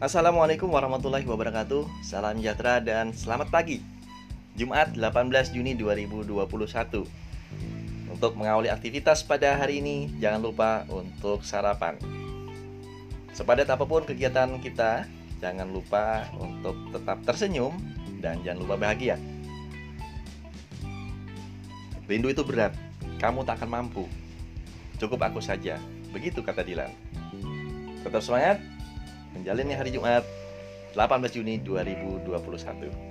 Assalamualaikum warahmatullahi wabarakatuh. Salam sejahtera dan selamat pagi. Jumat 18 Juni 2021 Untuk mengawali aktivitas pada hari ini Jangan lupa untuk sarapan. Sepadat apa pun kegiatan kita Jangan lupa untuk tetap tersenyum Dan jangan lupa bahagia. Rindu itu berat. Kamu tak akan mampu. Cukup aku saja. Begitu kata Dilan. Tetap semangat Menjalinnya hari Jumat 18 Juni 2021.